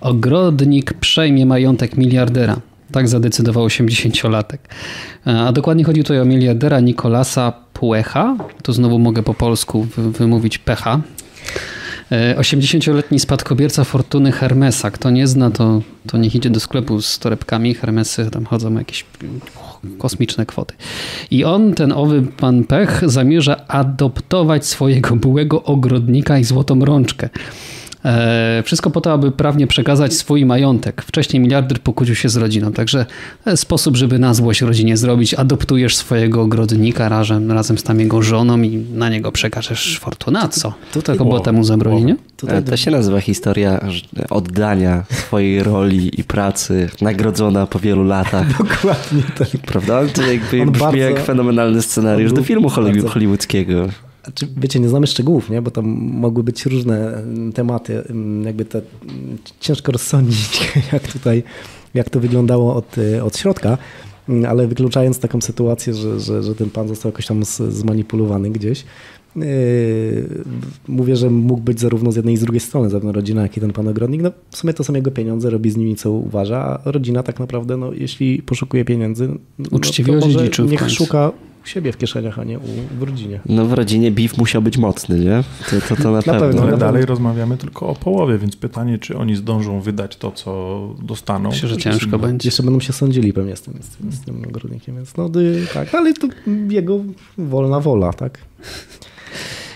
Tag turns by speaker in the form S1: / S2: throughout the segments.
S1: Ogrodnik przejmie majątek miliardera. Tak zadecydował 80-latek. A dokładnie chodzi tutaj o miliardera Nikolasa Puecha. Tu znowu mogę po polsku wymówić pecha. 80-letni spadkobierca fortuny Hermesa. Kto nie zna, to, to niech idzie do sklepu z torebkami. Hermesy tam chodzą jakieś kosmiczne kwoty. I on, ten owy pan Pech, zamierza adoptować swojego byłego ogrodnika i złotą rączkę. E, wszystko po to, aby prawnie przekazać swój majątek. Wcześniej miliarder pokłócił się z rodziną, także sposób, żeby na złość rodzinie zrobić, adoptujesz swojego ogrodnika razem, razem z tam jego żoną i na niego przekażesz fortunę. A co? Tutaj było temu zabroni,
S2: to się nazywa historia oddania swojej roli i pracy, nagrodzona po wielu latach.
S3: Dokładnie tak.
S2: Prawda? To jakby brzmi bardzo, jak fenomenalny scenariusz do filmu hollywoodzkiego.
S3: Znaczy, wiecie, nie znamy szczegółów, nie? bo tam mogły być różne mm, tematy. Mm, jakby to mm, ciężko rozsądzić, jak tutaj, jak to wyglądało od, y, od środka, ale wykluczając taką sytuację, że, że, że ten pan został jakoś tam zmanipulowany gdzieś, yy, mówię, że mógł być zarówno z jednej i z drugiej strony, zarówno rodzina, jak i ten pan ogrodnik. No, w sumie to są jego pieniądze, robi z nimi co uważa, a rodzina tak naprawdę, no, jeśli poszukuje pieniędzy, no,
S1: Uczciwie
S3: to może niech szuka u siebie w kieszeniach, a nie u, w rodzinie.
S2: No w rodzinie beef musiał być mocny, nie? To, to, to na, na pewno. pewno.
S4: Ale dalej rozmawiamy tylko o połowie, więc pytanie, czy oni zdążą wydać to, co dostaną.
S1: Myślę, że ciężko będzie.
S3: Jeszcze będą się sądzili pewnie z tym, z, z tym ogrodnikiem, więc no tak, ale to jego wolna wola, tak?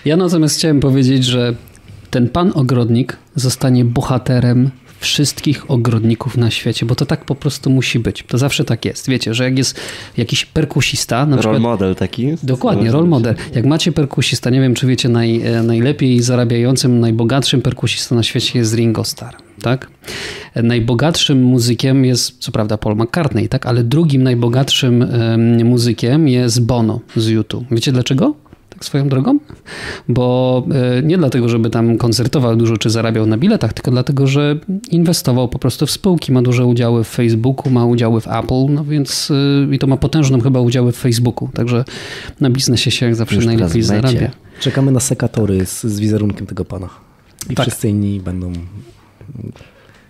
S1: Ja natomiast chciałem powiedzieć, że ten pan ogrodnik zostanie bohaterem wszystkich ogrodników na świecie, bo to tak po prostu musi być. To zawsze tak jest. Wiecie, że jak jest jakiś perkusista... Na
S2: role model taki?
S1: Dokładnie, role model. Jak macie perkusista, nie wiem czy wiecie, naj, e, najlepiej zarabiającym, najbogatszym perkusistą na świecie jest Ringo Starr. Tak? Najbogatszym muzykiem jest, co prawda, Paul McCartney, tak? ale drugim najbogatszym muzykiem jest Bono z YouTube. Wiecie dlaczego? Tak swoją drogą, bo e, nie dlatego, żeby tam koncertował dużo czy zarabiał na biletach, tylko dlatego, że inwestował po prostu w spółki, ma duże udziały w Facebooku, ma udziały w Apple, no więc e, i to ma potężną chyba udziały w Facebooku, także na biznesie się jak zawsze Już najlepiej zarabia.
S3: Czekamy na sekatory z, z wizerunkiem tego pana i tak. wszyscy inni będą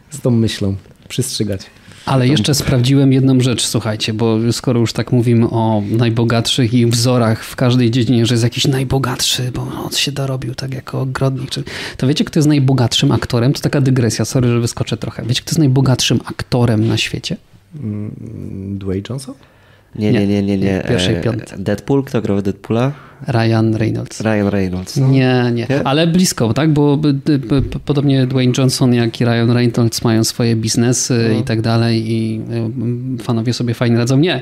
S3: z tą myślą przystrzygać.
S1: Ale jeszcze sprawdziłem jedną rzecz, słuchajcie, bo skoro już tak mówimy o najbogatszych i wzorach w każdej dziedzinie, że jest jakiś najbogatszy, bo on się dorobił tak jako ogrodnik, to wiecie, kto jest najbogatszym aktorem? To taka dygresja, sorry, że wyskoczę trochę. Wiecie, kto jest najbogatszym aktorem na świecie?
S3: Mm, Dwayne Johnson?
S2: Nie, nie, nie, nie. nie.
S1: Pierwszej e, piątce.
S2: Deadpool, kto grał Deadpoola?
S1: Ryan Reynolds.
S2: Ryan Reynolds.
S1: No. Nie, nie, ale blisko, tak? Bo podobnie Dwayne Johnson, jak i Ryan Reynolds mają swoje biznesy no. i tak dalej i y, fanowie sobie fajnie radzą. Nie.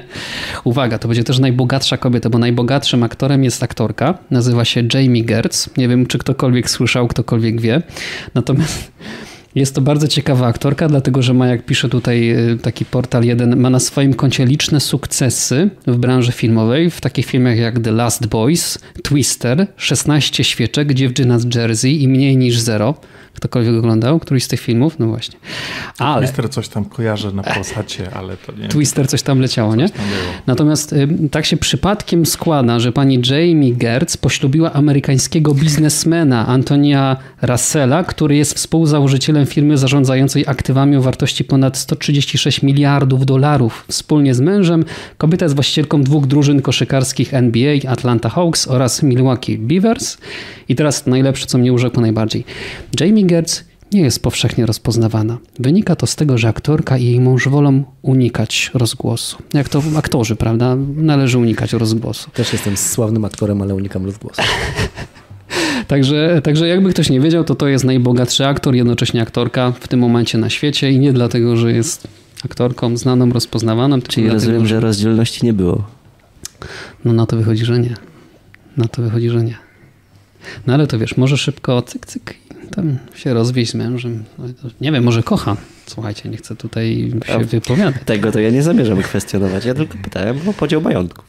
S1: Uwaga, to będzie też najbogatsza kobieta, bo najbogatszym aktorem jest aktorka. Nazywa się Jamie Gertz. Nie wiem, czy ktokolwiek słyszał, ktokolwiek wie. Natomiast jest to bardzo ciekawa aktorka, dlatego że ma, jak pisze tutaj y, taki portal jeden, ma na swoim koncie liczne sukcesy w branży filmowej, w takich filmach jak The Last Boys, Twister, 16 świeczek, Dziewczyna z Jersey i Mniej niż Zero. Ktokolwiek oglądał któryś z tych filmów? No właśnie.
S4: Ale... Twister coś tam kojarzę na posacie, ale to nie...
S1: Twister coś tam leciało, coś nie? Tam Natomiast tak się przypadkiem składa, że pani Jamie Gertz poślubiła amerykańskiego biznesmena Antonia Russella, który jest współzałożycielem firmy zarządzającej aktywami o wartości ponad 136 miliardów dolarów. Wspólnie z mężem kobieta jest właścicielką dwóch drużyn koszykarskich NBA, Atlanta Hawks oraz Milwaukee Beavers. I teraz najlepsze, co mnie urzekło najbardziej. Jamie Gertz nie jest powszechnie rozpoznawana. Wynika to z tego, że aktorka i jej mąż wolą unikać rozgłosu. Jak to aktorzy, prawda? Należy unikać rozgłosu.
S3: Też jestem sławnym aktorem, ale unikam rozgłosu.
S1: Także, także jakby ktoś nie wiedział, to to jest najbogatszy aktor, jednocześnie aktorka w tym momencie na świecie i nie dlatego, że jest aktorką znaną, rozpoznawaną.
S2: Czyli rozumiem, dlatego, że rozdzielności nie było.
S1: No na to wychodzi, że nie. Na to wychodzi, że nie. No ale to wiesz, może szybko cyk, cyk tam się rozwieść z mężem. Nie wiem, może kocha. Słuchajcie, nie chcę tutaj się wypowiadać.
S2: Tego to ja nie zamierzam kwestionować. Ja tylko pytałem o podział majątku.